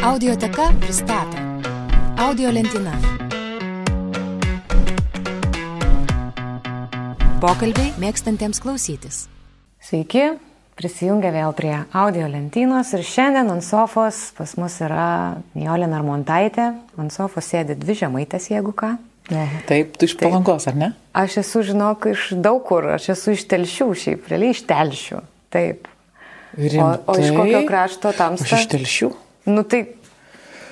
Audioteka pristato Audio lentyna. Pokalbiai mėgstantiems klausytis. Sveiki, prisijungia vėl prie audio lentynos ir šiandien ant sofos pas mus yra Nijolė Narmontaitė. Ant sofos sėdi dvi žemaitės, jeigu ką. Ne. Taip, tu iš palangos, ar ne? Aš esu, žinok, iš daug kur, aš esu iš telšių šiaip, realiai iš telšių. Taip. Rimtai? O, o iš kokio krašto tamsta? Aš iš telšių. Nu tai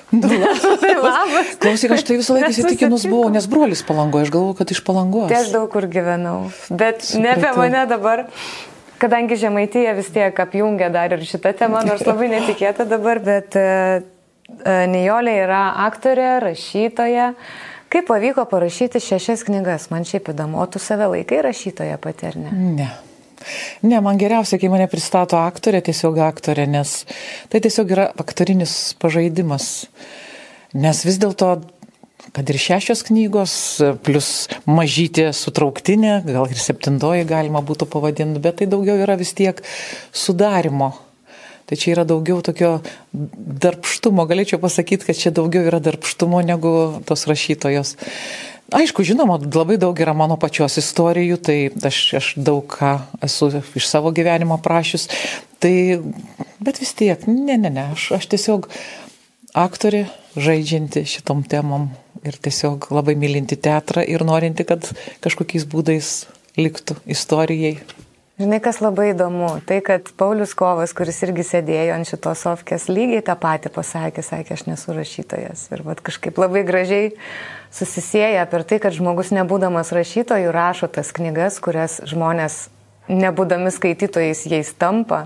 tai labas. Klausyk, aš tai visą laiką įsitikinus buvau, nes brolis palangoje, aš galvoju, kad iš palangos. Tai aš daug kur gyvenau, bet Supratau. ne apie mane dabar. Kadangi Žemaitija vis tiek apjungia dar ir šitą temą, nors labai netikėta dabar, bet uh, Nijolė yra aktorė, rašytoja. Kaip pavyko parašyti šešias knygas, man šiaip įdomu, o tu save laikai rašytoja pati ar ne? Ne. Ne, man geriausia, kai mane pristato aktorė, tiesiog aktorė, nes tai tiesiog yra aktorinis pažaidimas. Nes vis dėlto, kad ir šešios knygos, plus mažytė sutrauktinė, gal ir septintoji galima būtų pavadinti, bet tai daugiau yra vis tiek sudarimo. Tai čia yra daugiau tokio darbštumo, galėčiau pasakyti, kad čia daugiau yra darbštumo negu tos rašytojos. Aišku, žinoma, labai daug yra mano pačios istorijų, tai aš, aš daug ką esu iš savo gyvenimo prašius, tai, bet vis tiek, ne, ne, ne, aš, aš tiesiog aktorė žaidžianti šitom temom ir tiesiog labai mylinti teatrą ir norinti, kad kažkokiais būdais liktų istorijai Žinai, kas labai įdomu, tai kad Paulius Kovas, kuris irgi sėdėjo ant šitos sofkės, lygiai tą patį pasakė, sakė, aš nesu rašytojas. Ir vat, kažkaip labai gražiai susisėja per tai, kad žmogus nebūdamas rašytojų rašo tas knygas, kurias žmonės nebūdami skaitytojais jais tampa.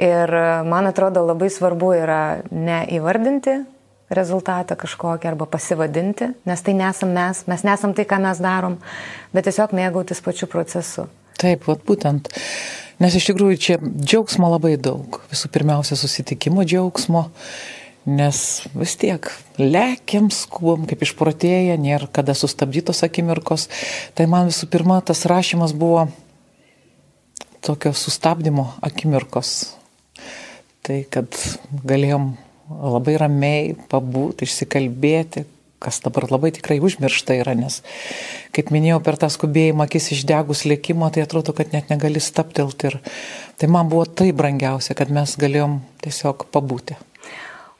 Ir man atrodo labai svarbu yra neįvardinti rezultatą kažkokį arba pasivadinti, nes tai nesam mes, mes nesam tai, ką mes darom, bet tiesiog mėgautis pačiu procesu. Taip, vat būtent. Nes iš tikrųjų čia džiaugsmo labai daug. Visų pirmiausia, susitikimo džiaugsmo, nes vis tiek lėkiam, skubom, kaip išprotėję, nėra kada sustabdytos akimirkos. Tai man visų pirma, tas rašymas buvo tokio sustabdymo akimirkos. Tai kad galėjom labai ramiai pabūti, išsikalbėti, kas dabar labai tikrai užmiršta yra, nes, kaip minėjau, per tą skubėjimą akis išdegus lėkimo, tai atrodo, kad net negali staptelti. Ir tai man buvo tai brangiausia, kad mes galėjom tiesiog pabūti.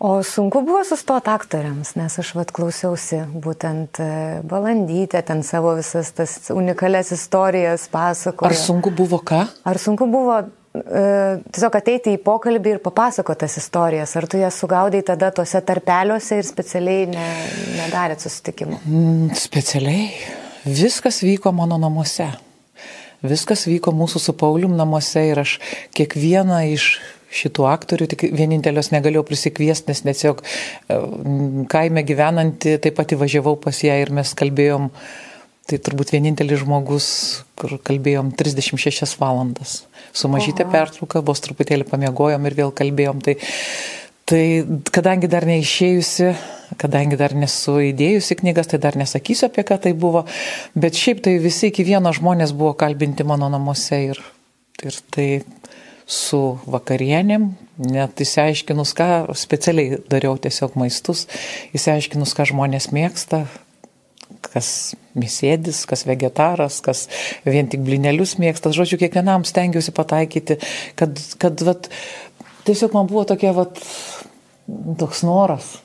O sunku buvo sustoti aktoriams, nes aš vad klausiausi būtent balandytę, ten savo visas tas unikalias istorijas pasakoju. Ar sunku buvo ką? Ar sunku buvo E, tiesiog ateiti į pokalbį ir papasakoti tas istorijas. Ar tu jas sugaudai tada tuose tarpeliuose ir specialiai ne, nedarėt susitikimų? Mm, specialiai. Viskas vyko mano namuose. Viskas vyko mūsų su Paulium namuose ir aš kiekvieną iš šitų aktorių, tik vienintelios negalėjau prisikviesti, nes tiesiog e, kaime gyvenanti, taip pat įvažiavau pas ją ir mes kalbėjom, tai turbūt vienintelis žmogus, kur kalbėjom 36 valandas su mažytė pertrauka, vos truputėlį pamiegojom ir vėl kalbėjom. Tai, tai kadangi dar neišėjusi, kadangi dar nesu įdėjusi knygas, tai dar nesakysiu apie ką tai buvo, bet šiaip tai visi iki vieno žmonės buvo kalbinti mano namuose ir, ir tai su vakarienėm, net įsiaiškinus, ką specialiai dariau tiesiog maistus, įsiaiškinus, ką žmonės mėgsta, kas mėsėdis, kas vegetaras, kas vien tik blinelius mėgsta. Žodžiu, kiekvienam stengiausi pataikyti, kad, kad vat, tiesiog man buvo tokia, vat, toks noras.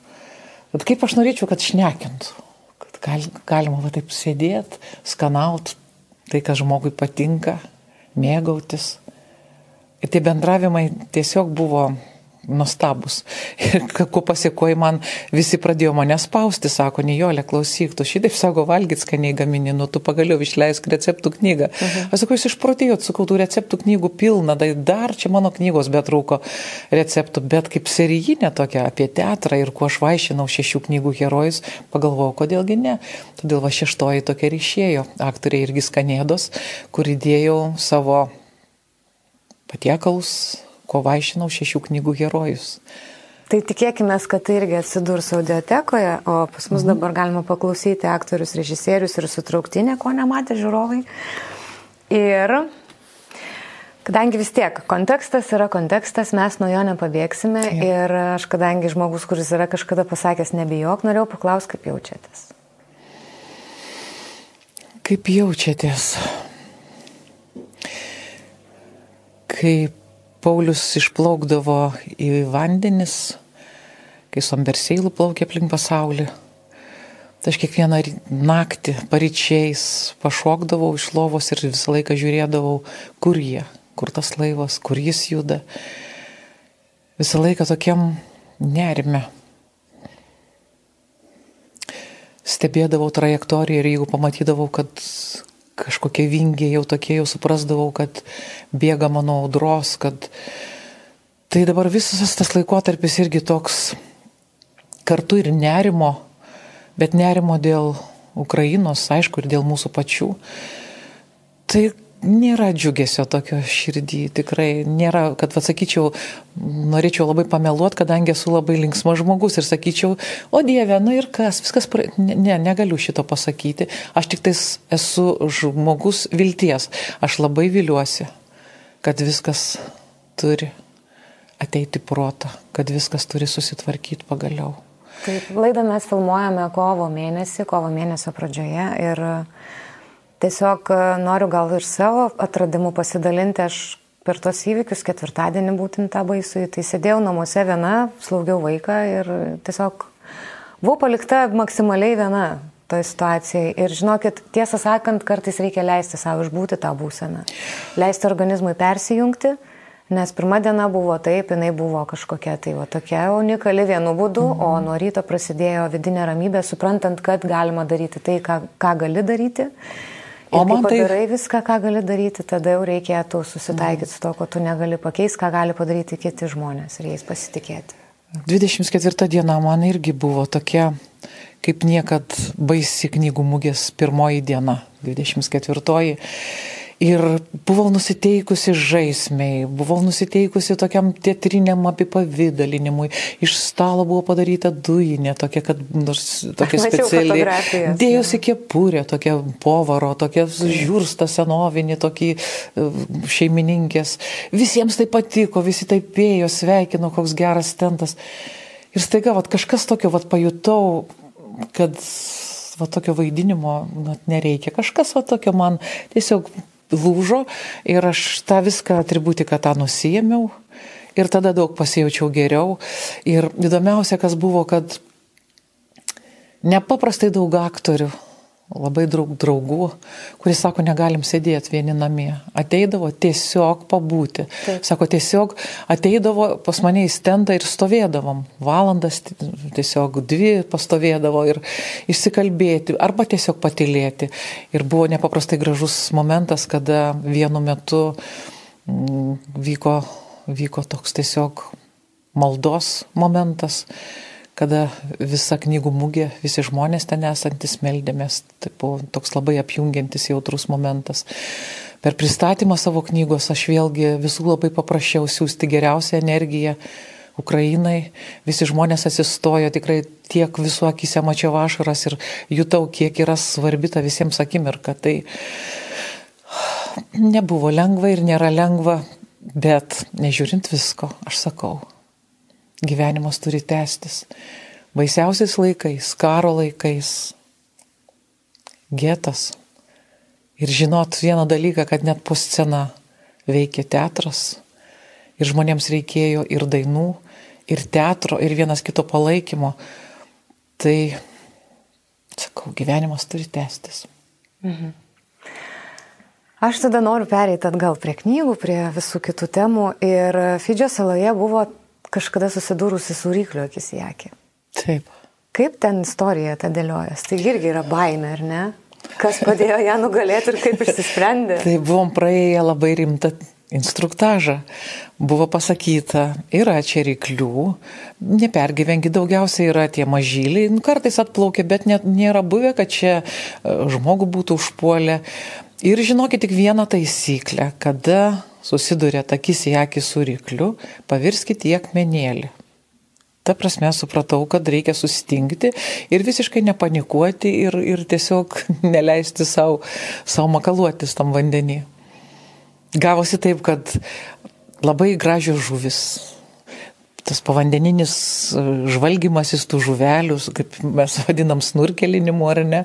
Bet kaip aš norėčiau, kad šnekintų, kad gal, galima va taip sėdėti, skanaut tai, kas žmogui patinka, mėgautis. Ir tie bendravimai tiesiog buvo nuostabus. Ir ko pasiekoji man, visi pradėjo mane spausti, sako, Nijolė, klausyk, tu šitaip sako, valgyt skaniai gamini, nu tu pagaliau išleisk receptų knygą. Uh -huh. Aš sakau, jūs išprotėjot, sakau, tų receptų knygų pilna, tai dar čia mano knygos betrūko receptų, bet kaip serijinė tokia apie teatrą ir kuo aš vaišinau šešių knygų herojus, pagalvojau, kodėlgi ne. Todėl va šeštoji tokia ir išėjo, aktoriai irgi skanėdos, kur įdėjau savo patiekalus, ko vaišinau šešių knygų herojus. Tai tikėkime, kad tai irgi atsidurs audiotekoje, o pas mus mhm. dabar galima paklausyti aktorius, režisierius ir sutrauktinę, ko nematė žiūrovai. Ir Kadangi vis tiek kontekstas yra kontekstas, mes nuo jo nepabėgsime Taip. ir aš, kadangi žmogus, kuris yra kažkada pasakęs nebijok, norėjau paklausti, kaip jaučiatės. Kaip jaučiatės? Kai Paulius išplaukdavo į vandenis, kai Somberseilų plaukė aplink pasaulį, Tai aš kiekvieną naktį paryčiais pašokdavau iš lovos ir visą laiką žiūrėdavau, kur jie, kur tas laivas, kur jis juda. Visą laiką tokiam nerime. Stebėdavau trajektoriją ir jeigu pamatydavau, kad kažkokie vingiai jau tokie, jau suprasdavau, kad bėga mano audros, kad tai dabar visas tas laikotarpis irgi toks kartu ir nerimo bet nerimo dėl Ukrainos, aišku, ir dėl mūsų pačių. Tai nėra džiugesio tokio širdį, tikrai nėra, kad atsakyčiau, norėčiau labai pameluoti, kadangi esu labai linksmas žmogus ir sakyčiau, o Dieve, nu ir kas, viskas, pra... ne, negaliu šito pasakyti, aš tik tais esu žmogus vilties, aš labai viliuosi, kad viskas turi ateiti protą, kad viskas turi susitvarkyti pagaliau. Taip, laidą mes filmuojame kovo mėnesį, kovo mėnesio pradžioje ir e, tiesiog e, noriu gal ir savo atradimu pasidalinti. Aš per tos įvykius ketvirtadienį būtent tą baisų, tai sėdėjau namuose viena, slaugiau vaiką ir tiesiog buvau palikta maksimaliai viena toje situacijoje. Ir žinokit, tiesą sakant, kartais reikia leisti savo išbūti tą būseną, leisti organizmui persijungti Nes pirma diena buvo taip, jinai buvo kažkokia tai va, tokia unikali vienu būdu, mhm. o nuo ryto prasidėjo vidinė ramybė, suprantant, kad galima daryti tai, ką, ką gali daryti. Ir o man tai... Darai viską, ką gali daryti, tada jau reikėtų susitaikyti su to, ko tu negali pakeisti, ką gali padaryti kiti žmonės ir jais pasitikėti. 24 diena man irgi buvo tokia, kaip niekad baisi knygų mugės pirmoji diena, 24. Ir buvau nusiteikusi žaismiai, buvau nusiteikusi tokiam teatriniam apipavydalinimui. Iš stalo buvo padaryta dujinė, tokia, kad nors tokia speciali. Dėjosi kepurė, tokia povaro, tokia žiūrsta senovinė, tokį e, šeimininkės. Visiems tai patiko, visi taip ėjo, sveikino, koks geras tentas. Ir staiga, vat, kažkas tokio vat, pajutau, kad va tokio vaidinimo na, nereikia. Kažkas va tokio man tiesiog lūžo ir aš tą viską atributiką tą nusijėmiau ir tada daug pasijaučiau geriau. Ir įdomiausia, kas buvo, kad nepaprastai daug aktorių labai daug draugų, kurie sako, negalim sėdėti vieni namie. Ateidavo tiesiog pabūti. Taip. Sako, tiesiog ateidavo pas mane į stendą ir stovėdavom. Valandas tiesiog dvi pastovėdavo ir išsikalbėti arba tiesiog patilėti. Ir buvo nepaprastai gražus momentas, kada vienu metu mm, vyko, vyko toks tiesiog maldos momentas kada visa knygų mugė, visi žmonės ten esantis meldėmės, tai buvo toks labai apjungiantis jautrus momentas. Per pristatymą savo knygos aš vėlgi visų labai paprašiau siūsti geriausią energiją Ukrainai. Visi žmonės atsistojo, tikrai tiek visų akise mačiau ašaras ir jutau, kiek yra svarbi ta visiems akimirka. Tai nebuvo lengva ir nėra lengva, bet nežiūrint visko, aš sakau, gyvenimas turi tęstis. Baisiausiais laikais, karo laikais, getas. Ir žinot vieną dalyką, kad net po sceną veikia teatras. Ir žmonėms reikėjo ir dainų, ir teatro, ir vienas kito palaikymo. Tai, sakau, gyvenimas turi tęstis. Mhm. Aš tada noriu pereiti atgal prie knygų, prie visų kitų temų. Ir Fidžio saloje buvo kažkada susidūrusi su ryklio akis į akį. Taip. Kaip ten istorija ta dėliojas? Tai irgi yra baime, ar ne? Kas padėjo ją nugalėti ir kaip išsisprendė? tai buvom praėję labai rimtą instruktažą. Buvo pasakyta, yra čia ryklių, nepergyvengi, daugiausiai yra tie mažyliai, nu, kartais atplaukia, bet net nėra buvę, kad čia e, žmogų būtų užpuolę. Ir žinokit tik vieną taisyklę, kada susidurėt akis į akį su rykliu, pavirskit į akmenėlį. Ta prasme supratau, kad reikia sustingti ir visiškai nepanikuoti ir, ir tiesiog neleisti savo makaluotis tam vandenį. gavosi taip, kad labai gražios žuvis. Tas pavandeninis žvalgymasis tų žuvelių, kaip mes vadinam snurkelinimu ar ne.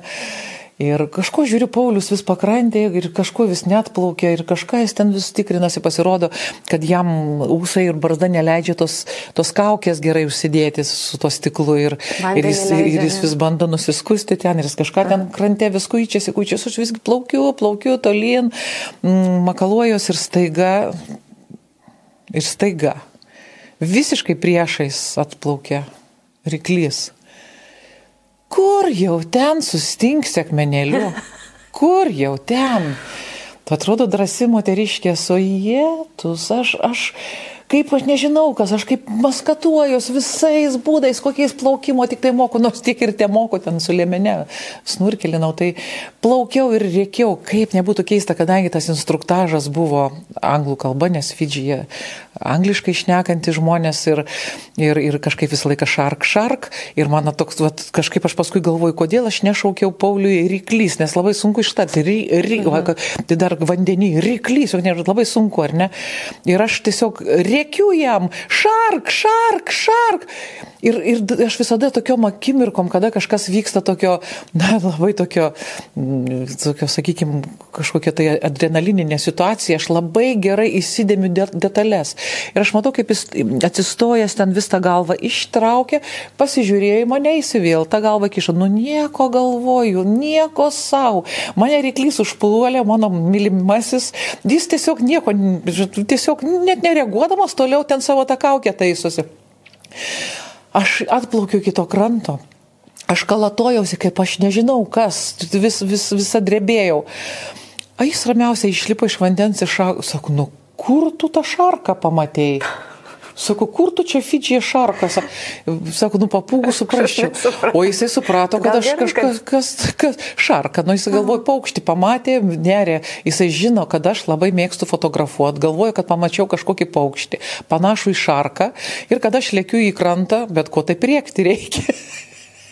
Ir kažko žiūriu, Paulius vis pakrantė ir kažko vis net plaukia ir kažką jis ten vis tikrinasi, pasirodo, kad jam ūsai ir barzda neleidžia tos, tos kaukės gerai užsidėti su to stiklu ir, ir, jis, ir jis vis bando nusiskusti ten ir jis kažką ten krantė vis kuičiasi, kuičiasi, aš visgi plaukiu, plaukiu tolyn, mm, makaluojos ir staiga, ir staiga, visiškai priešais atplaukia ryklys kur jau ten sustinks akmenėliu, kur jau ten. Atrodo drąsi moteriškė, o jie, tu, aš, aš, kaip aš nežinau, kas, aš kaip maskatuojus visais būdais, kokiais plaukimo tik tai moku, nors tiek ir te moku ten su lėmene, snurkelinau, tai plaukiau ir rėkiau, kaip nebūtų keista, kadangi tas instruktažas buvo anglų kalba, nes Fidžyje angliškai šnekantys žmonės ir, ir, ir kažkaip visą laiką šark, šark. Ir man toks, vat, kažkaip aš paskui galvoju, kodėl aš nešaukiau Pauliui ryklys, nes labai sunku ištarti. Ry, ry, mhm. Tai dar vandenį, ryklys, ne, labai sunku, ar ne? Ir aš tiesiog rėkiu jam, šark, šark, šark. Ir, ir aš visada tokiom akimirkom, kada kažkas vyksta tokio, na, labai tokio, mm, tokio sakykime, kažkokia tai adrenalininė situacija, aš labai gerai įsidėmiu detalės. Ir aš matau, kaip jis atsistojęs ten vis tą galvą ištraukė, pasižiūrėjo į mane įsivėl, tą galvą kišo, nu nieko galvoju, nieko savo. Mane reiklys užpuolė, mano mylimasis, jis tiesiog nieko, tiesiog net nereaguodamas toliau ten savo tą kaukę taisosi. Aš atplaukiu iki to kranto. Aš kalatojausi, kaip aš nežinau kas, vis, vis, visą drebėjau. A jis ramiausiai išlipo iš vandens ir šako, sako, nu kur tu tą šarką pamatėjai? Sako, kur tu čia Fidžyje šarkas? Sako, nu papūgų suprasčiau. O jisai suprato, kad aš kažkas, kas, kas šarka. Nu, jisai galvoja, paukštį pamatė, nerė. Jisai žino, kad aš labai mėgstu fotografuoti. Galvoja, kad pamačiau kažkokį paukštį, panašų į šarką. Ir kad aš lėkiu į krantą, bet ko tai priekti reikia.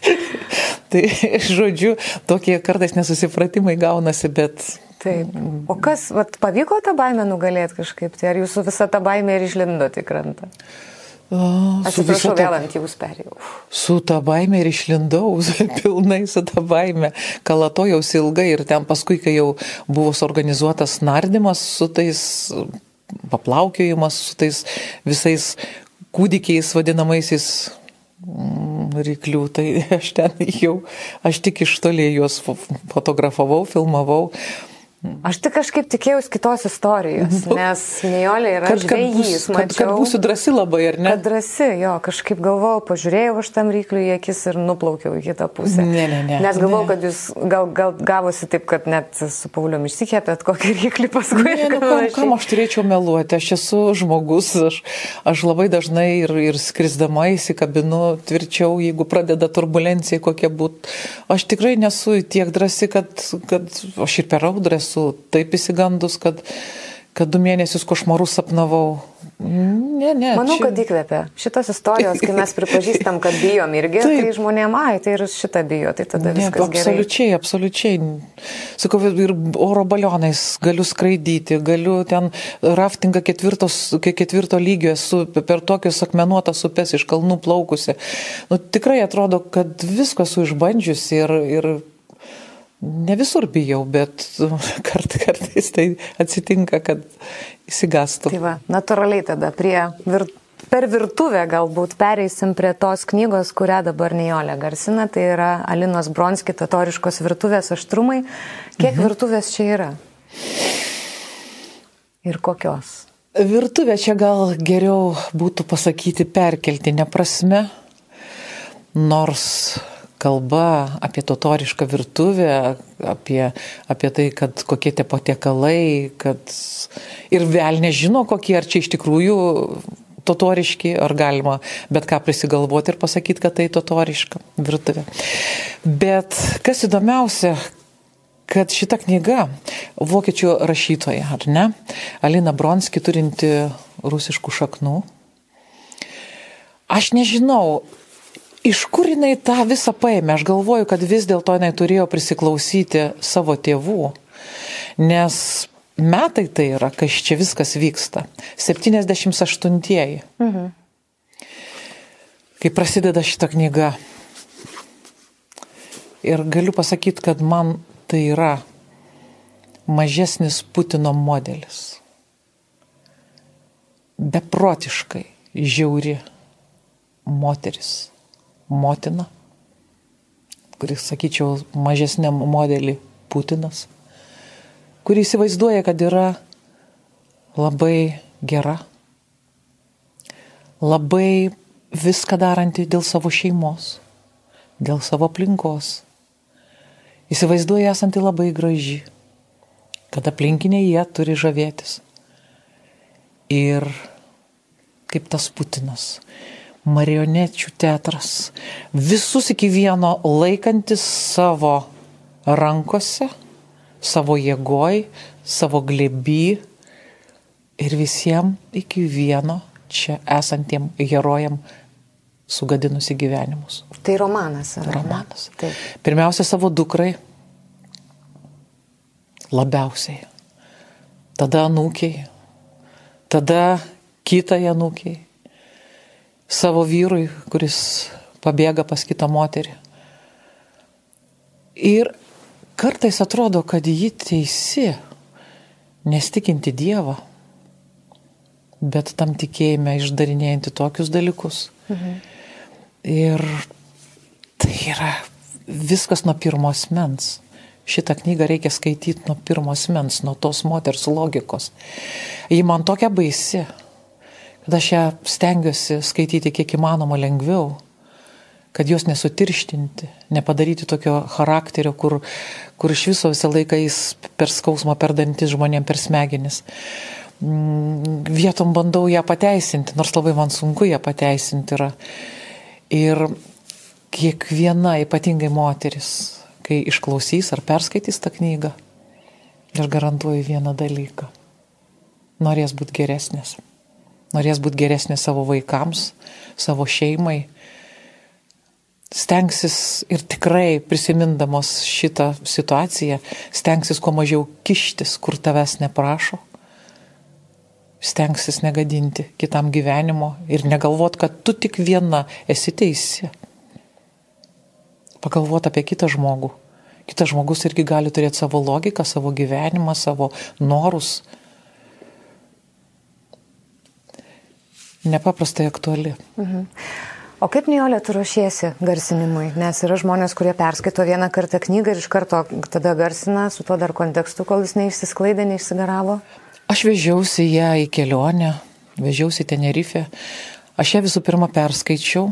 tai, žodžiu, tokie kartais nesusipratimai gaunasi, bet Taip. O kas, vat, pavyko tą baimę nugalėti kažkaip? Tai ar jūsų visa ta baimė ir išlindote į krantą? Atsiprašau, vėl ant jūs perėjau. Su ta baime ir išlindau, pilnai su ta baime. Kalatojausi ilgai ir ten paskui, kai jau buvo suorganizuotas nardymas su tais paplaukiojimas, su tais visais kūdikiais vadinamaisiais mm, ryklių, tai aš ten jau, aš tik iš toliai juos fotografavau, filmavau, Aš tik kažkaip tikėjausi kitos istorijos, nu, nes Nijolė yra kad, žvėjys, mačiau. Kad, kad būsiu drasi labai, ar ne? Kad drasi, jo, kažkaip galvojau, pažiūrėjau aš tam rykliui į akis ir nuplaukiau į kitą pusę. Ne, ne, ne. Nes galvojau, kad jūs gal, gal gavosi taip, kad net su Pauliu išsikėpėt kokį ryklį paskui. Ne, nu, kam, kam aš turėčiau meluoti, aš esu žmogus, aš, aš labai dažnai ir, ir skrisdama įsikabinu tvirčiau, jeigu pradeda turbulencija kokia būtų. Aš tikrai nesu tiek drasi, kad, kad aš ir per audrę esu taip įsigandus, kad, kad du mėnesius košmarus sapnavau. Ne, ne. Manau, čia... kad įkvėpia. Šitos istorijos, kai mes pripažįstam, kad bijom irgi, tai, tai žmonėm, ai, tai ir šitą bijo, tai tada ne, viskas. Absoliučiai, gerai. absoliučiai. Sakau, ir oro balionais galiu skraidyti, galiu ten raftingą ketvirtos, ketvirto lygio esu per tokius akmenuotas upes iš kalnų plaukusi. Nu, tikrai atrodo, kad viską esu išbandžiusi ir, ir Ne visur bijau, bet kart, kartais tai atsitinka, kad įsigastų. Tai va, natūraliai tada prie virt, per virtuvę galbūt pereisim prie tos knygos, kurią dabar Nijolė garsina, tai yra Alinos Bronski tatoriškos virtuvės aštrumai. Kiek mhm. virtuvės čia yra? Ir kokios? Virtuvė čia gal geriau būtų pasakyti perkeltinę prasme, nors kalba apie totorišką virtuvę, apie, apie tai, kad kokie tie patiekalai, kad ir vėl nežino, kokie ar čia iš tikrųjų totoriški, ar galima bet ką prisigalvoti ir pasakyti, kad tai totoriška virtuvė. Bet kas įdomiausia, kad šita knyga vokiečių rašytoja, ar ne, Alina Bronski turinti rusiškų šaknų. Aš nežinau, Iš kur jinai tą visą paėmė? Aš galvoju, kad vis dėlto jinai turėjo prisiklausyti savo tėvų, nes metai tai yra, kai čia viskas vyksta. 78-ieji. Mhm. Kai prasideda šita knyga. Ir galiu pasakyti, kad man tai yra mažesnis Putino modelis. Beprotiškai žiauri moteris, motina, kuris, sakyčiau, mažesniam modelį Putinas kuri įsivaizduoja, kad yra labai gera, labai viską daranti dėl savo šeimos, dėl savo aplinkos. Įsivaizduoja esanti labai graži, kad aplinkiniai jie turi žavėtis. Ir kaip tas Putinas, marionečių teatras, visus iki vieno laikantis savo rankose savo jėgoj, savo gleby ir visiems iki vieno čia esantiem herojam sugadinusi gyvenimus. Tai romanas. Ar romanas. Taip. Pirmiausia, savo dukrai. Labiausiai. Tada anūkiai. Tada kitai anūkiai. Savo vyrui, kuris pabėga pas kitą moterį. Ir kartais atrodo, kad ji teisi, nestikinti Dievą, bet tam tikėjime išdarinėjanti tokius dalykus. Mhm. Ir tai yra viskas nuo pirmos mens. Šitą knygą reikia skaityti nuo pirmos mens, nuo tos moters logikos. Ji man tokia baisi, kad aš ją stengiuosi skaityti kiek įmanoma lengviau kad jos nesutirštinti, nepadaryti tokio charakterio, kur, kur iš viso visą laiką jis per skausmą, per dantis žmonėm, per smegenis. Mm, vietom bandau ją pateisinti, nors labai man sunku ją pateisinti yra. Ir kiekviena ypatingai moteris, kai išklausys ar perskaitys tą knygą, aš garantuoju vieną dalyką. Norės būti geresnės. Norės būti geresnės savo vaikams, savo šeimai stengsis ir tikrai prisimindamos šitą situaciją, stengsis kuo mažiau kištis, kur tavęs neprašo, stengsis negadinti kitam gyvenimo ir negalvot, kad tu tik viena esi teisi. Pagalvot apie kitą žmogų. Kitas žmogus irgi gali turėti savo logiką, savo gyvenimą, savo norus. Nepaprastai aktuali. Mhm. O kaip Nijolė tu ruošiesi garsinimui? Nes yra žmonės, kurie perskaito vieną kartą knygą ir iš karto tada garsina su tuo dar kontekstu, kol jis neišsisklaidė, neišsigaravo. Aš vežiausi ją į kelionę, vežiausi į Tenerifę. Aš ją visų pirma perskaičiau,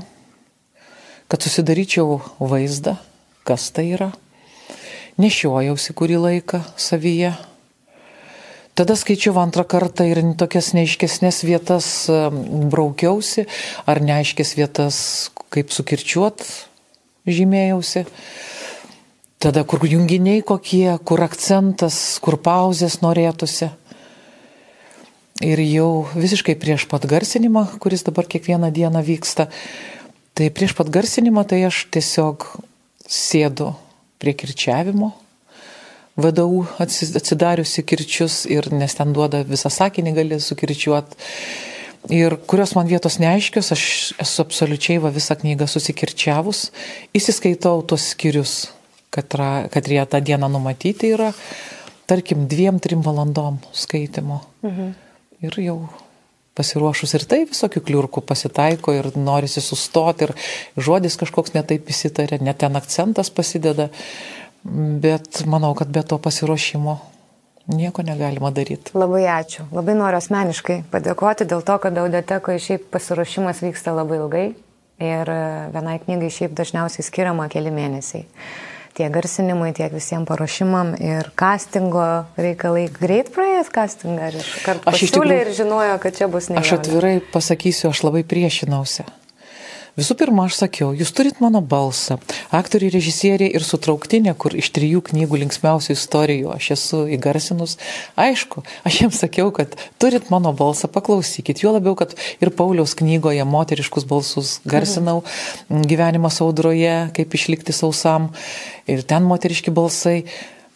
kad susidaryčiau vaizdą, kas tai yra. Nešiojausi kurį laiką savyje, Tada skaičiau antrą kartą ir tokias neiškesnės vietas braukiausi, ar neaiškės vietas, kaip sukirčiuot, žymėjausi. Tada kur junginiai kokie, kur akcentas, kur pauzės norėtųsi. Ir jau visiškai prieš pat garsinimą, kuris dabar kiekvieną dieną vyksta, tai prieš pat garsinimą tai aš tiesiog sėdu prie kirčiavimo VDU atsidariusi kirčius ir nes ten duoda visą sakinį gali sukirčiuot. Ir kurios man vietos neaiškios, aš esu absoliučiai va visą knygą susikirčiavus, įsiskaitau tuos skirius, kad, kad jie tą dieną numatyti yra, tarkim, dviem, trim valandom skaitimo. Mhm. Ir jau pasiruošus ir tai visokių kliurkų pasitaiko ir norisi sustoti ir žodis kažkoks netaip įsitarė, net ten akcentas pasideda. Bet manau, kad be to pasiruošimo nieko negalima daryti. Labai ačiū. Labai noriu asmeniškai padėkoti dėl to, kad audiotekoje šiaip pasiruošimas vyksta labai ilgai ir e, vienai knygai šiaip dažniausiai skiriama keli mėnesiai. Tiek garsinimui, tiek visiems paruošimam ir castingo reikalai. Greit praėjęs castingą ar iš karto pasiūlė ir žinojo, kad čia bus ne. Aš atvirai pasakysiu, aš labai priešinausi. Visų pirma, aš sakiau, jūs turit mano balsą. Aktoriai, režisieriai ir sutrauktinė, kur iš trijų knygų linksmiausių istorijų aš esu įgarsinus. Aišku, aš jiems sakiau, kad turit mano balsą, paklausykit. Jo labiau, kad ir Pauliaus knygoje moteriškus balsus garsinau gyvenimo saudroje, kaip išlikti sausam. Ir ten moteriški balsai.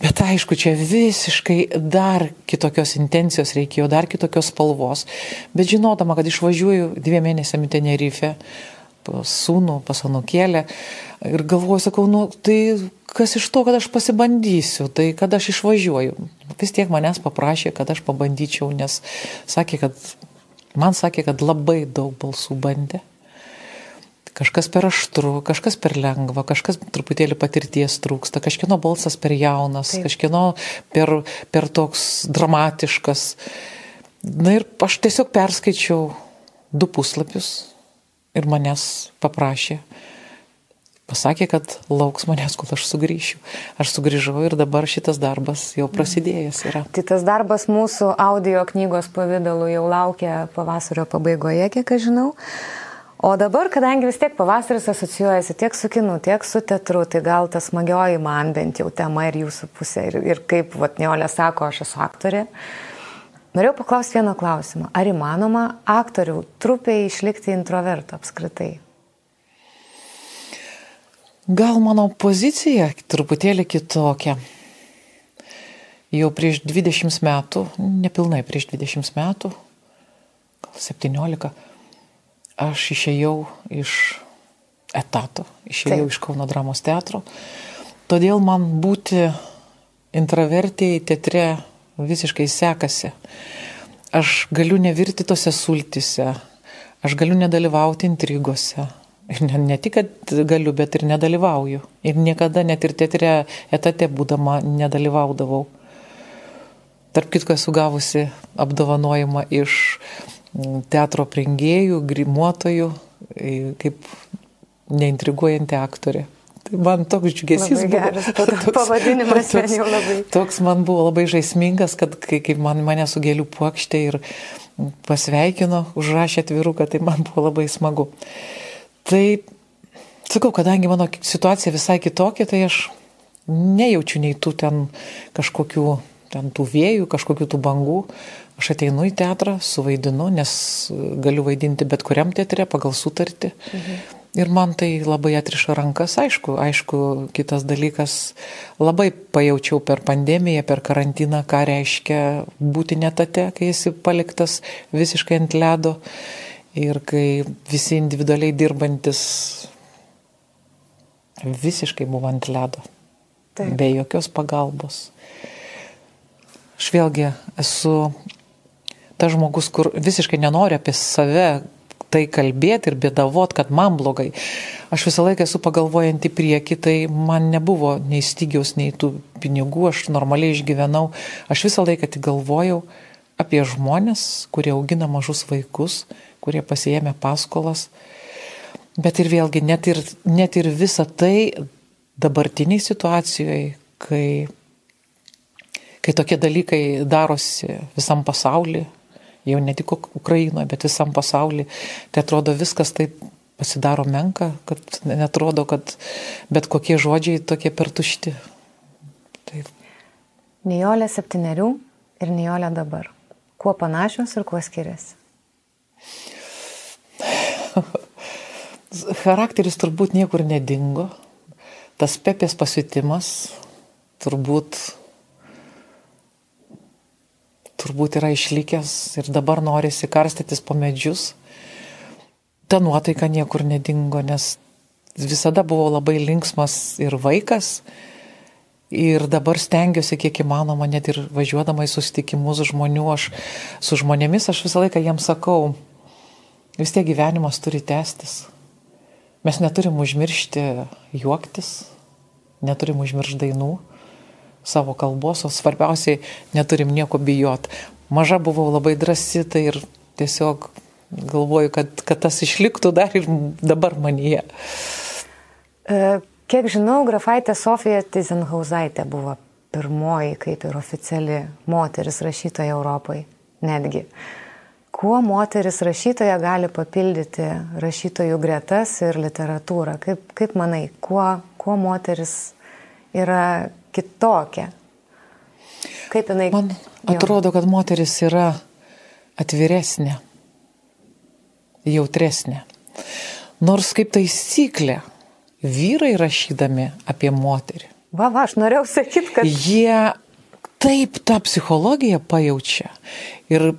Bet aišku, čia visiškai dar kitokios intencijos reikėjo, dar kitokios spalvos. Bet žinodama, kad išvažiuoju dviem mėnesiam į Tenerife, pas sūnų, pas anukėlę, ir galvoju, sakau, nu, tai kas iš to, kad aš pasibandysiu, tai kad aš išvažiuoju. Vis tiek manęs paprašė, kad aš pabandyčiau, nes sakė, kad man sakė, kad labai daug balsų bandė. Kažkas per aštru, kažkas per lengva, kažkas truputėlį patirties trūksta, kažkieno balsas per jaunas, Taip. kažkieno per, per toks dramatiškas. Na ir aš tiesiog perskaičiau du puslapius ir manęs paprašė. Pasakė, kad lauks manęs, kol aš sugrįšiu. Aš sugrįžau ir dabar šitas darbas jau prasidėjęs yra. Tai tas darbas mūsų audio knygos pavydalu jau laukia pavasario pabaigoje, kiek aš žinau. O dabar, kadangi vis tiek pavasaris asocijuojasi tiek su kinu, tiek su teatru, tai gal tas smagioji man bent jau tema ir jūsų pusė. Ir, ir kaip Vatniolė sako, aš esu aktorė. Norėjau paklausti vieną klausimą. Ar įmanoma aktorių trupiai išlikti introvertų apskritai? Gal mano pozicija truputėlį kitokia. Jau prieš 20 metų, nepilnai prieš 20 metų, gal 17 aš išėjau iš etato, išėjau Taip. iš Kauno dramos teatro. Todėl man būti intravertėjai teatre visiškai sekasi. Aš galiu nevirti tose sultise, aš galiu nedalyvauti intrigose. Ir ne, ne tik, kad galiu, bet ir nedalyvauju. Ir niekada net ir teatre etate būdama nedalyvaudavau. Tarp kitko esu gavusi apdovanojimą iš teatro prengėjų, grimuotojų, kaip neintriguojanti aktorė. Tai man toks džiugesys buvo. Toks, pavadinimas toks, jau labai. Toks man buvo labai žaismingas, kad kai, kai man mane su gėlių puokštė ir pasveikino, užrašė atviruką, tai man buvo labai smagu. Tai, sakau, kadangi mano situacija visai kitokia, tai aš nejaučiu nei tų ten kažkokių, ten tų vėjų, kažkokių tų bangų. Aš ateinu į teatrą, suvaidinu, nes galiu vaidinti bet kuriam teatre pagal sutartį. Mhm. Ir man tai labai atriša rankas, aišku, aišku, kitas dalykas, labai pajaučiau per pandemiją, per karantiną, ką reiškia būti netate, kai esi paliktas visiškai ant ledo ir kai visi individualiai dirbantis visiškai buvo ant ledo, Taip. be jokios pagalbos. Aš vėlgi esu tas žmogus, kur visiškai nenori apie save tai kalbėti ir bėdavot, kad man blogai. Aš visą laiką esu pagalvojant į priekį, tai man nebuvo nei stygiaus, nei tų pinigų, aš normaliai išgyvenau. Aš visą laiką tik galvojau apie žmonės, kurie augina mažus vaikus, kurie pasijėmė paskolas. Bet ir vėlgi, net ir, net ir visa tai dabartiniai situacijoje, kai, kai tokie dalykai darosi visam pasauliu, jau ne tik Ukrainoje, bet visam pasaulyje, tai atrodo viskas taip pasidaro menka, kad netrodo, kad bet kokie žodžiai tokie per tušti. Taip. Nijolė septyniarių ir Nijolė dabar. Kuo panašios ir kuo skiriasi? Charakteris turbūt niekur nedingo. Tas pepės pasitimas turbūt turbūt yra išlikęs ir dabar norisi karstytis po medžius. Ta nuotaika niekur nedingo, nes visada buvo labai linksmas ir vaikas. Ir dabar stengiuosi kiek įmanoma, net ir važiuodama į susitikimus žmonių, aš su žmonėmis, aš visą laiką jiems sakau, vis tiek gyvenimas turi tęstis. Mes neturim užmiršti juoktis, neturim užmiršti dainų savo kalbos, o svarbiausiai neturim nieko bijot. Maža buvau labai drasi, tai ir tiesiog galvoju, kad, kad tas išliktų dar ir dabar manyje. E, kiek žinau, grafaitė Sofija Tizenhausaitė buvo pirmoji kaip ir oficiali moteris rašytoja Europai. Netgi. Kuo moteris rašytoja gali papildyti rašytojų gretas ir literatūrą? Kaip, kaip manai, kuo, kuo moteris yra kitokia. Kaip jinai. Man atrodo, kad moteris yra atviresnė, jautresnė. Nors kaip taisyklė, vyrai rašydami apie moterį, Va, va, aš norėjau sakyti, kad... Jie taip tą psichologiją pajaučia. Ir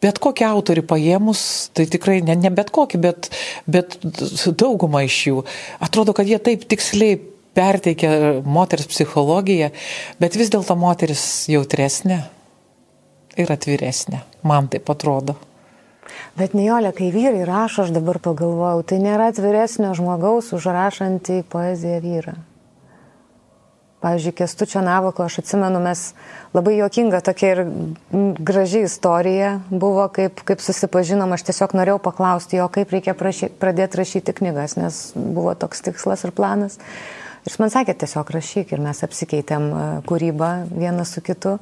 bet kokį autorių paėmus, tai tikrai ne, ne bet kokį, bet, bet daugumą iš jų. Atrodo, kad jie taip tiksliai perteikia moters psichologiją, bet vis dėlto moteris jautresnė ir atviresnė. Man taip atrodo. Bet Nijolė, kai vyrai rašo, aš dabar pagalvojau, tai nėra atviresnio žmogaus užrašantį poeziją vyrą. Pavyzdžiui, Kestučio Navako, aš atsimenu, mes labai juokinga tokia ir graži istorija buvo, kaip, kaip susipažinom, aš tiesiog norėjau paklausti jo, kaip reikia prašy, pradėti rašyti knygas, nes buvo toks tikslas ir planas. Ir jis man sakė, tiesiog rašyk ir mes apsikeitėm e, kūrybą vienas su kitu.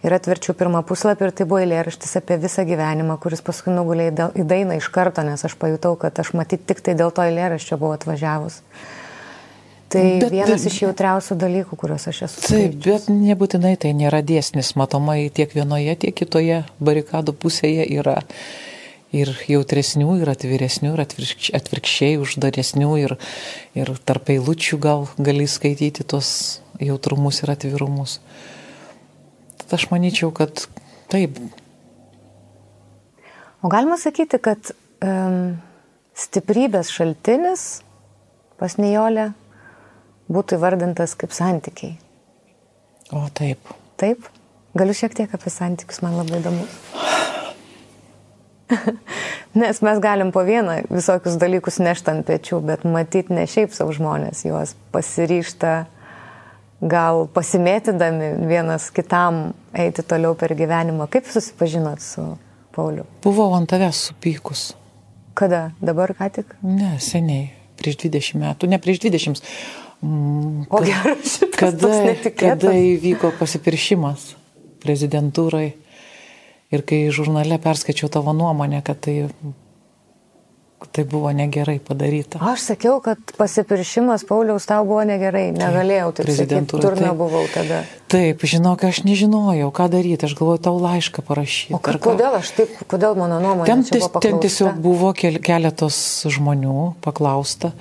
Ir atverčiau pirmą puslapį ir tai buvo eilėraštis apie visą gyvenimą, kuris paskui nugulė į dainą iš karto, nes aš pajutau, kad aš matyt tik tai dėl to eilėraščio buvau atvažiavus. Tai bet, vienas iš jautriausių dalykų, kuriuos aš esu. Taip, bet nebūtinai tai nėra dėsnis, matomai tiek vienoje, tiek kitoje barikado pusėje yra ir jautresnių, ir atviresnių, ir atvirkščiai, uždaresnių, ir, ir tarp eilučių gal gali skaityti tos jautrumus ir atvirumus. Tad aš manyčiau, kad taip. O galima sakyti, kad um, stiprybės šaltinis pas Nijolę būtų įvardintas kaip santykiai. O taip. Taip? Galiu šiek tiek apie santykius, man labai įdomu. Nes mes galim po vieną visokius dalykus nešti ant pečių, bet matyti ne šiaip savo žmonės, juos pasiryšta gal pasimėtydami vienas kitam eiti toliau per gyvenimą. Kaip susipažinot su Pauliu? Buvau ant tavęs supykus. Kada? Dabar ką tik? Ne, seniai, prieš 20 metų, ne prieš 20, Mm, o geras, kada, kada įvyko pasipiršimas prezidentūrai ir kai žurnale perskaičiau tavo nuomonę, kad tai, tai buvo negerai padaryta. Aš sakiau, kad pasipiršimas Pauliaus tau buvo negerai, negalėjau taip sakyti, tur nebuvau tada. Taip, žinok, aš nežinojau, ką daryti, aš galvoju tau laišką parašyti. O kad, kodėl aš taip, kodėl mano nuomonė? Ten, ties, ten tiesiog buvo keletos žmonių paklausta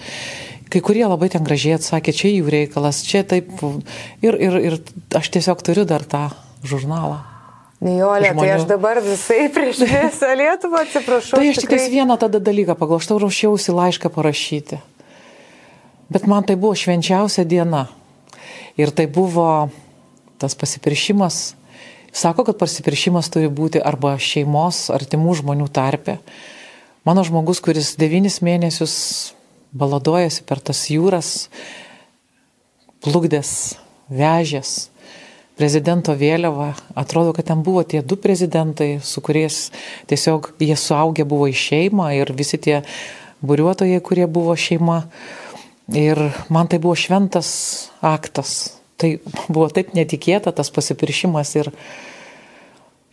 kai kurie labai ten gražiai atsakė, čia jų reikalas, čia taip. Ir, ir, ir aš tiesiog turiu dar tą žurnalą. Nijolė, žmonių. tai aš dabar visai prieš visą Lietuvą atsiprašau. Tai aš tik tikrai... vieną tada dalyką pagalvojau, ruošiausi laišką parašyti. Bet man tai buvo švenčiausia diena. Ir tai buvo tas pasipiršimas. Sako, kad pasipiršimas turi būti arba šeimos, artimų žmonių tarpe. Mano žmogus, kuris devynis mėnesius baladojasi per tas jūras, plukdės, vežės prezidento vėliavą. Atrodo, kad ten buvo tie du prezidentai, su kuriais tiesiog jie suaugę buvo į šeimą ir visi tie buriuotojai, kurie buvo šeima. Ir man tai buvo šventas aktas. Tai buvo taip netikėta tas pasipiršimas ir,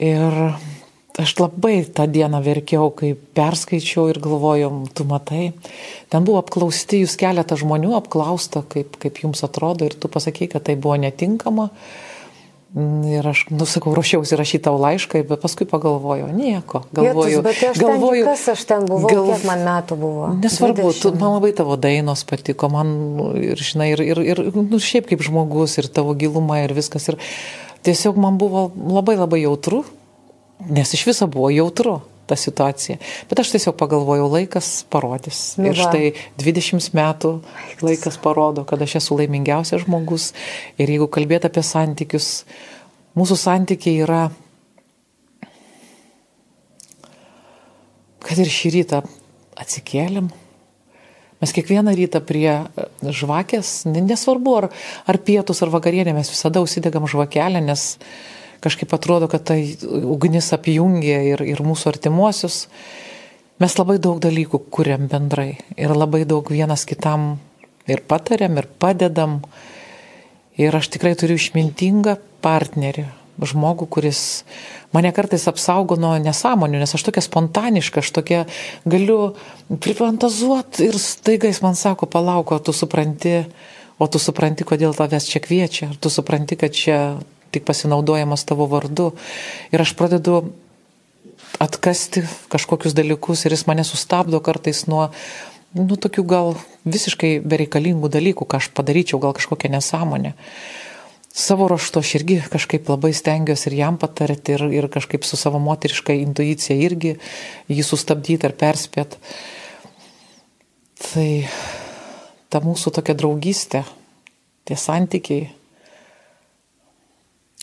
ir aš labai tą dieną verkiau, kai perskaičiau ir galvojom, tu matai, ten buvo apklausti jūs keletą žmonių, apklausta, kaip, kaip jums atrodo ir tu pasakai, kad tai buvo netinkama. Ir aš, nusakau, ruošiausi rašyti tau laišką, bet paskui pagalvoju, nieko. Galvoju, Jėtus, bet aš galvoju, ten, kas aš ten buvau, gal, kiek man metų buvo. Nesvarbu, tu, man labai tavo dainos patiko, man ir, žinai, ir, ir, ir nu, šiaip kaip žmogus, ir tavo giluma, ir viskas. Ir tiesiog man buvo labai labai jautru nes iš viso buvo jautru ta situacija. Bet aš tiesiog pagalvojau, laikas parodys. Nu ir štai 20 metų laikas parodo, kad aš esu laimingiausias žmogus. Ir jeigu kalbėt apie santykius, mūsų santykiai yra, kad ir šį rytą atsikėlėm. Mes kiekvieną rytą prie žvakės, nesvarbu ar, ar pietus ar vakarienė, mes visada užsidegam žvakelę, nes kažkaip atrodo, kad tai ugnis apjungia ir, ir mūsų artimuosius. Mes labai daug dalykų kuriam bendrai ir labai daug vienas kitam ir patariam, ir padedam. Ir aš tikrai turiu išmintingą partnerį, žmogų, kuris mane kartais apsaugo nuo nesąmonių, nes aš tokia spontaniška, aš tokia galiu prifantazuoti ir staiga jis man sako, palauk, o tu supranti, o tu supranti, kodėl tavęs čia kviečia, ar tu supranti, kad čia tik pasinaudojamas tavo vardu. Ir aš pradedu atkasti kažkokius dalykus ir jis mane sustabdo kartais nuo, nu, tokių gal visiškai bereikalingų dalykų, ką aš padaryčiau, gal kažkokią nesąmonę. Savo rašto aš irgi kažkaip labai stengiuosi ir jam patarti, ir, ir kažkaip su savo moteriška intuicija irgi jį sustabdyti ar perspėti. Tai ta mūsų tokia draugystė, tie santykiai,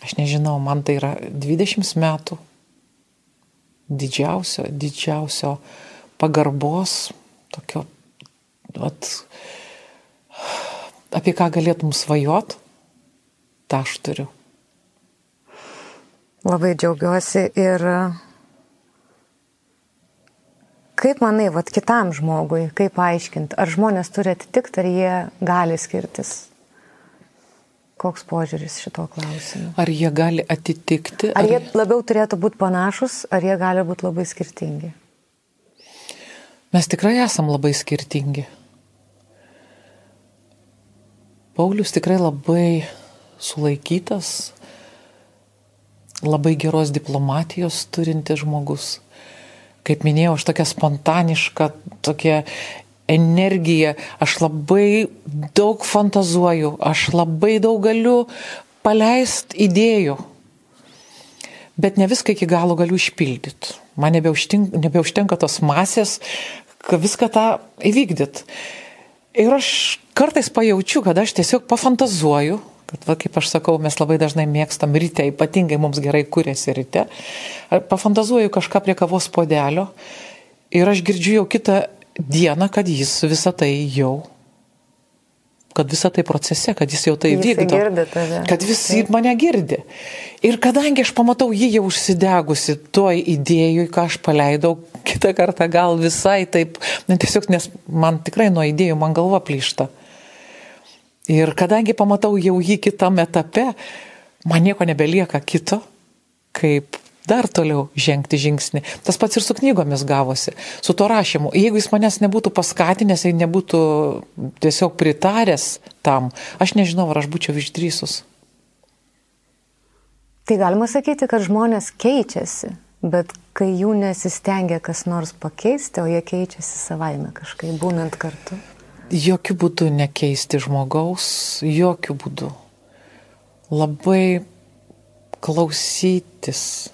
aš nežinau, man tai yra 20 metų didžiausio, didžiausio pagarbos, tokio, at, apie ką galėtum svajot, tą aš turiu. Labai džiaugiuosi ir kaip manai, vad kitam žmogui, kaip aiškinti, ar žmonės turi atitikti, ar jie gali skirtis? Koks požiūris šito klausimu? Ar jie gali atitikti? Ar, ar jie labiau turėtų būti panašus, ar jie gali būti labai skirtingi? Mes tikrai esam labai skirtingi. Paulius tikrai labai sulaikytas, labai geros diplomatijos turintis žmogus. Kaip minėjau, aš tokia spontaniška, tokia energija, aš labai daug fantazuoju, aš labai daug galiu paleisti idėjų, bet ne viską iki galo galiu išpildyti. Man nebeužtenka, nebeužtenka tos masės, kad viską tą įvykdyt. Ir aš kartais pajaučiu, kad aš tiesiog pafantazuoju, kad, va, kaip aš sakau, mes labai dažnai mėgstam ryte, ypatingai mums gerai kūrėsi ryte, pafantazuoju kažką prie kavos podelio ir aš girdžiu jau kitą dieną, kad jis visą tai jau, kad visą tai procese, kad jis jau tai Jis vykdo. Kad visi mane girdi. Ir kadangi aš pamatau jį jau užsidegusi toj idėjui, ką aš paleidau, kitą kartą gal visai taip, ne tiesiog, nes man tikrai nuo idėjų man galva plyšta. Ir kadangi pamatau jau jį kitam etape, man nieko nebelieka kito, kaip dar toliau žengti žingsnį. Tas pats ir su knygomis gavosi, su to rašymu. Jeigu jis manęs nebūtų paskatinęs, jei nebūtų tiesiog pritaręs tam, aš nežinau, ar aš būčiau išdrysus. Tai galima sakyti, kad žmonės keičiasi, bet kai jų nesistengia kas nors pakeisti, o jie keičiasi savaime kažkaip, būnant kartu. Jokių būdų nekeisti žmogaus, jokių būdų. Labai klausytis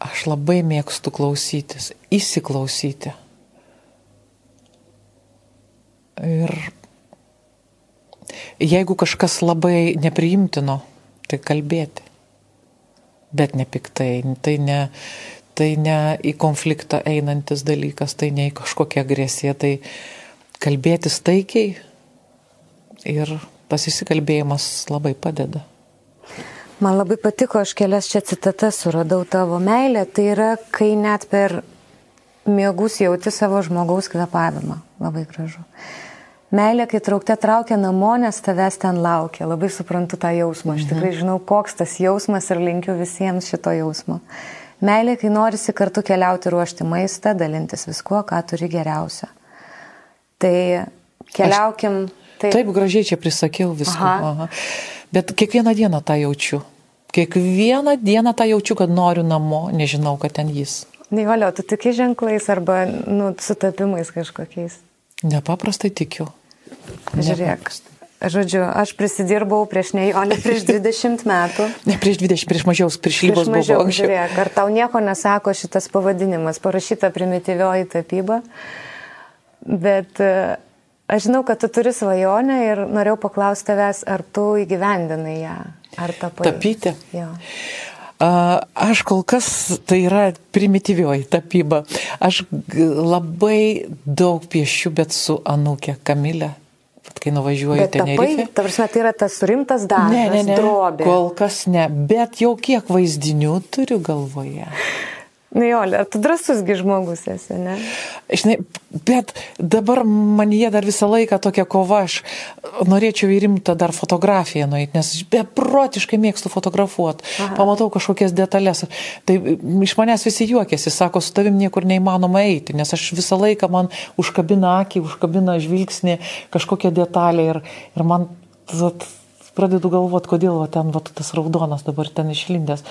Aš labai mėgstu klausytis, įsiklausyti. Ir jeigu kažkas labai nepriimtino, tai kalbėti. Bet nepiktai, tai ne, tai ne į konfliktą einantis dalykas, tai ne į kažkokią agresiją, tai kalbėtis taikiai ir tas įsikalbėjimas labai padeda. Man labai patiko, aš kelias čia citatas suradau tavo meilę, tai yra, kai net per mėgus jauti savo žmogaus kvepavimą. Labai gražu. Meilė, kai traukte traukia namo, nes tavęs ten laukia. Labai suprantu tą jausmą. Aš tikrai žinau, koks tas jausmas ir linkiu visiems šito jausmo. Meilė, kai norisi kartu keliauti, ruošti maistą, dalintis viskuo, ką turi geriausia. Tai keliaukim. Taip, taip gražiai čia prisakiau viską. Aha. Aha. Bet kiekvieną dieną tą jaučiu. Kiekvieną dieną tą jaučiu, kad noriu namo, nežinau, kad ten jis. Nijolio, tu tiki ženklais arba nu, sutapimais kažkokiais? Nepaprastai tikiu. Žiūrėk. Žodžiu, aš prisidirbau prieš Nijolį prieš 20 metų. Ne prieš 20, prieš mažiau, prieš lygos prieš mažiau, buvo. Žiūrėk, ar tau nieko nesako šitas pavadinimas, parašyta primityvioji tapyba, bet Aš žinau, kad tu turi svajonę ir norėjau paklausti tavęs, ar tu įgyvendinai ją, ar tapai. Tapyti. Jo. Aš kol kas tai yra primityvioji tapyba. Aš labai daug piešiu, bet su Anukė Kamilė. Kai nuvažiuoju ten. Tapai, ta prasme, tai yra tas rimtas darbas. Ne, ne, ne. Drobė. Kol kas ne, bet jau kiek vaizdinių turiu galvoje. Nu tu drasusgi žmogus esi, ne? Žinai, bet dabar man jie dar visą laiką tokia kova, aš norėčiau į rimtą dar fotografiją nueiti, nes beprotiškai mėgstu fotografuoti, pamatau kažkokias detalės. Tai iš manęs visi juokiasi, sako, su tavim niekur neįmanoma eiti, nes aš visą laiką man užkabina akį, užkabina žvilgsnį kažkokią detalę ir, ir man vat, pradedu galvoti, kodėl va, ten va, tas raudonas dabar ten išlindęs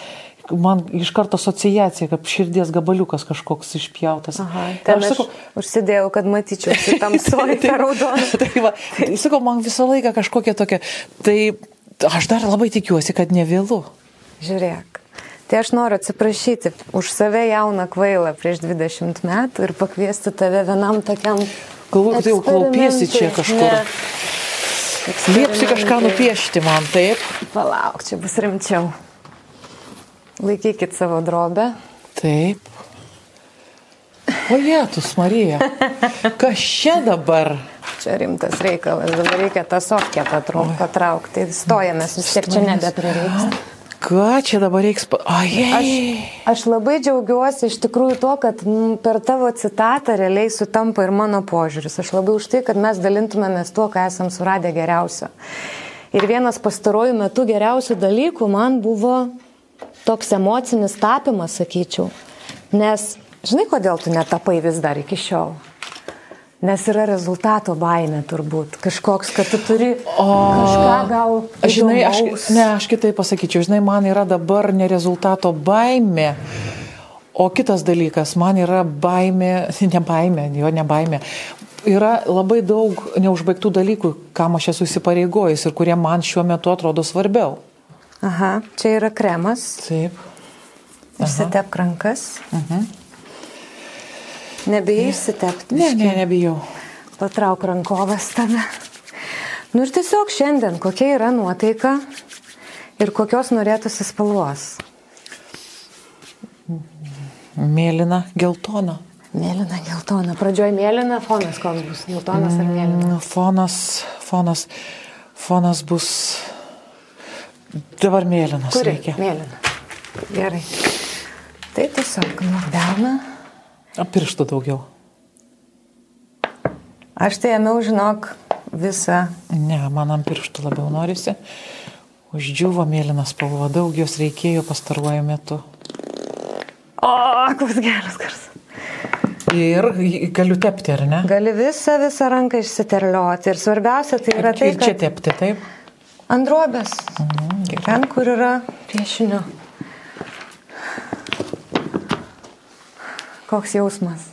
man iš karto asociacija, kaip širdies gabaliukas kažkoks išpjautas. Aha, ten aš, aš sakau, užsidėjau, kad matyčiau šitam suolį tą raudoną. tai, va, tai sakau, man visą laiką kažkokia tokia. Tai aš dar labai tikiuosi, kad ne vėlu. Žiūrėk. Tai aš noriu atsiprašyti už save jauną kvailą prieš 20 metų ir pakviesti tave vienam tokiam... Galvoju, tai jau klaupiesi čia kažkur. Ne. Liepsi kažką nupiešti man, taip? Palauk, čia bus rimčiau. Laikykit savo drobę. Taip. O jėtus, Marija. Kas čia dabar? Čia rimtas reikalas, dabar reikia tą sofkę patraukti. Stojamės, vis tiek čia nebeprireiks. Ką čia dabar reiks? Aš, aš labai džiaugiuosi iš tikrųjų to, kad per tavo citatą realiai sutampa ir mano požiūris. Aš labai už tai, kad mes dalintumėmės tuo, ką esam suradę geriausio. Ir vienas pastaruoju metu geriausių dalykų man buvo toks emocinis tapimas, sakyčiau. Nes žinai, kodėl tu netapai vis dar iki šiol? Nes yra rezultato baime turbūt. Kažkoks, kad tu turi o, kažką gal. Žinai, aš, ne, aš kitaip pasakyčiau, žinai, man yra dabar ne rezultato baime. O kitas dalykas, man yra baimė, ne baimė, jo ne baimė. Yra labai daug neužbaigtų dalykų, kam aš esu įsipareigojęs ir kurie man šiuo metu atrodo svarbiau. Aha, čia yra kremas. Taip. Išsitep rankas. Mhm. Nebijai išsitepti? Ne, ne, nebijau. Patrauk rankovas tada. Nu ir tiesiog šiandien, kokia yra nuotaika ir kokios norėtųsi spalvos? Mėlyna, geltona. Mėlyna, geltona. Pradžioje mėlyna, fonas koks bus? Geltonas ar mėlyna? Mm, fonas, fonas, fonas bus dabar mėlynas. Kur reikia? Mėlyna. Gerai. Tai tiesiog nordena. Pirštų daugiau. Aš tai ėmiau, žinok, visą. Ne, man ant pirštų labiau norisi. Uždžiuvo mėlynas spalva, daug jos reikėjo pastaruoju metu. O, koks geras garsas. Ir galiu tepti, ar ne? Gali visą, visą ranką išsiterlioti. Ir svarbiausia tai yra tai, kad... Ir čia tepti, taip? Androbės. Mhm, Ten, kur yra piešinio. Koks jausmas?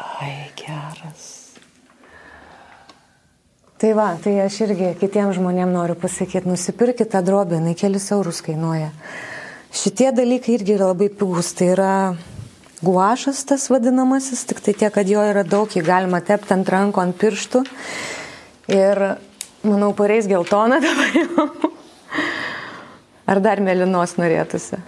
Ai, geras. Tai va, tai aš irgi kitiems žmonėms noriu pasakyti, nusipirkite tą drobę, jinai kelis eurus kainuoja. Šitie dalykai irgi yra labai pigus, tai yra guašas tas vadinamasis, tik tai tiek, kad jo yra daug, jį galima tepti ant rankų, ant pirštų. Ir manau, pareis geltoną dabar jau. Ar dar mėlynos norėtųsi?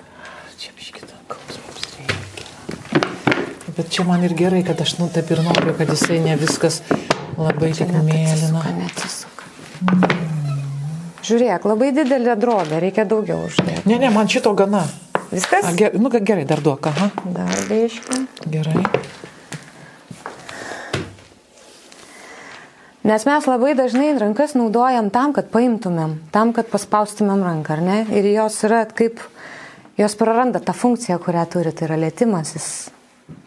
Bet čia man ir gerai, kad aš nu taip ir noriu, kad jisai ne viskas labai tik mėlyna. Neatsisuka. Mm. Žiūrėk, labai didelė drobė, reikia daugiau uždėti. Ne, ne, man šito gana. Viskas? A, ger, nu, gerai, dar duok, aha. Dar dėškiu. Gerai. Nes mes labai dažnai rankas naudojam tam, kad paimtumėm, tam, kad paspaustumėm ranką, ar ne? Ir jos yra kaip, jos praranda tą funkciją, kurią turi, tai yra lėtimasis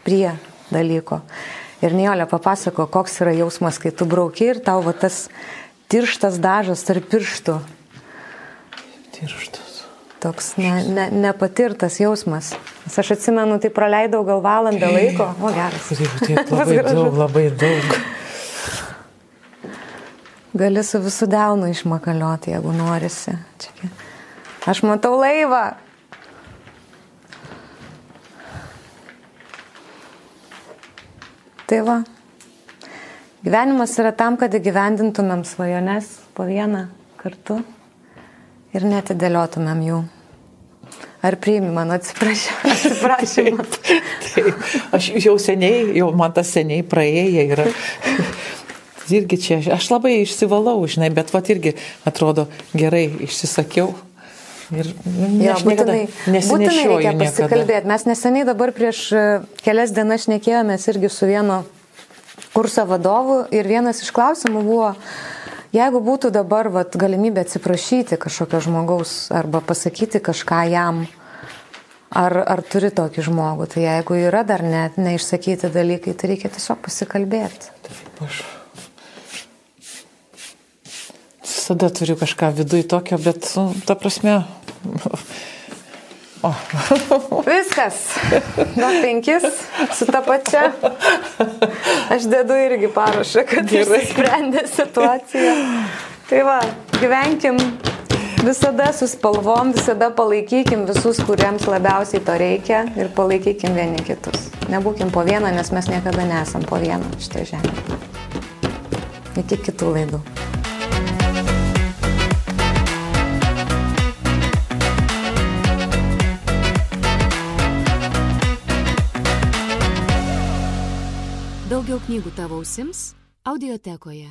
prie dalyko. Ir Niolė papasako, koks yra jausmas, kai tu brauki ir tau va tas tirštas dažas tarp pirštų. Tirštas. Toks ne, ne, nepatirtas jausmas. Nes aš atsimenu, tai praleidau gal valandą laiko. O geras. Taip, labai daug, labai daug. Gali su visų delnu išmakalioti, jeigu norisi. Čia. Aš matau laivą. Tai va. Gyvenimas yra tam, kad įgyvendintumėm svajones po vieną kartu ir netidėliotumėm jų. Ar priimi mano atsiprašymą? atsiprašymą? taip, taip. Aš jau seniai, jau man tas seniai praėję yra. Irgi čia, aš labai išsivalau, žinai, bet vat irgi atrodo gerai išsisakiau. Ir nu, jo, būtinai, būtinai reikia pasikalbėti. Mes neseniai dabar prieš e, kelias dienas šnekėjomės irgi su vieno kurso vadovu ir vienas iš klausimų buvo, jeigu būtų dabar vat, galimybė atsiprašyti kažkokio žmogaus arba pasakyti kažką jam, ar, ar turi tokį žmogų, tai jeigu yra dar net neišsakyti dalykai, tai reikia tiesiog pasikalbėti. Taip, aš visada turiu kažką viduj tokio, bet, nu, ta prasme, O. Viskas. Gal penkis su ta pačia. Aš dedu irgi parašą, kad Gerai. sprendė situaciją. Tai va, gyvenkim visada su spalvom, visada palaikykim visus, kuriems labiausiai to reikia ir palaikykim vieni kitus. Nebūkim po vieną, nes mes niekada nesam po vieną šitą žemę. Iki kitų laidų. Knygų tavo ausims audiotekoje.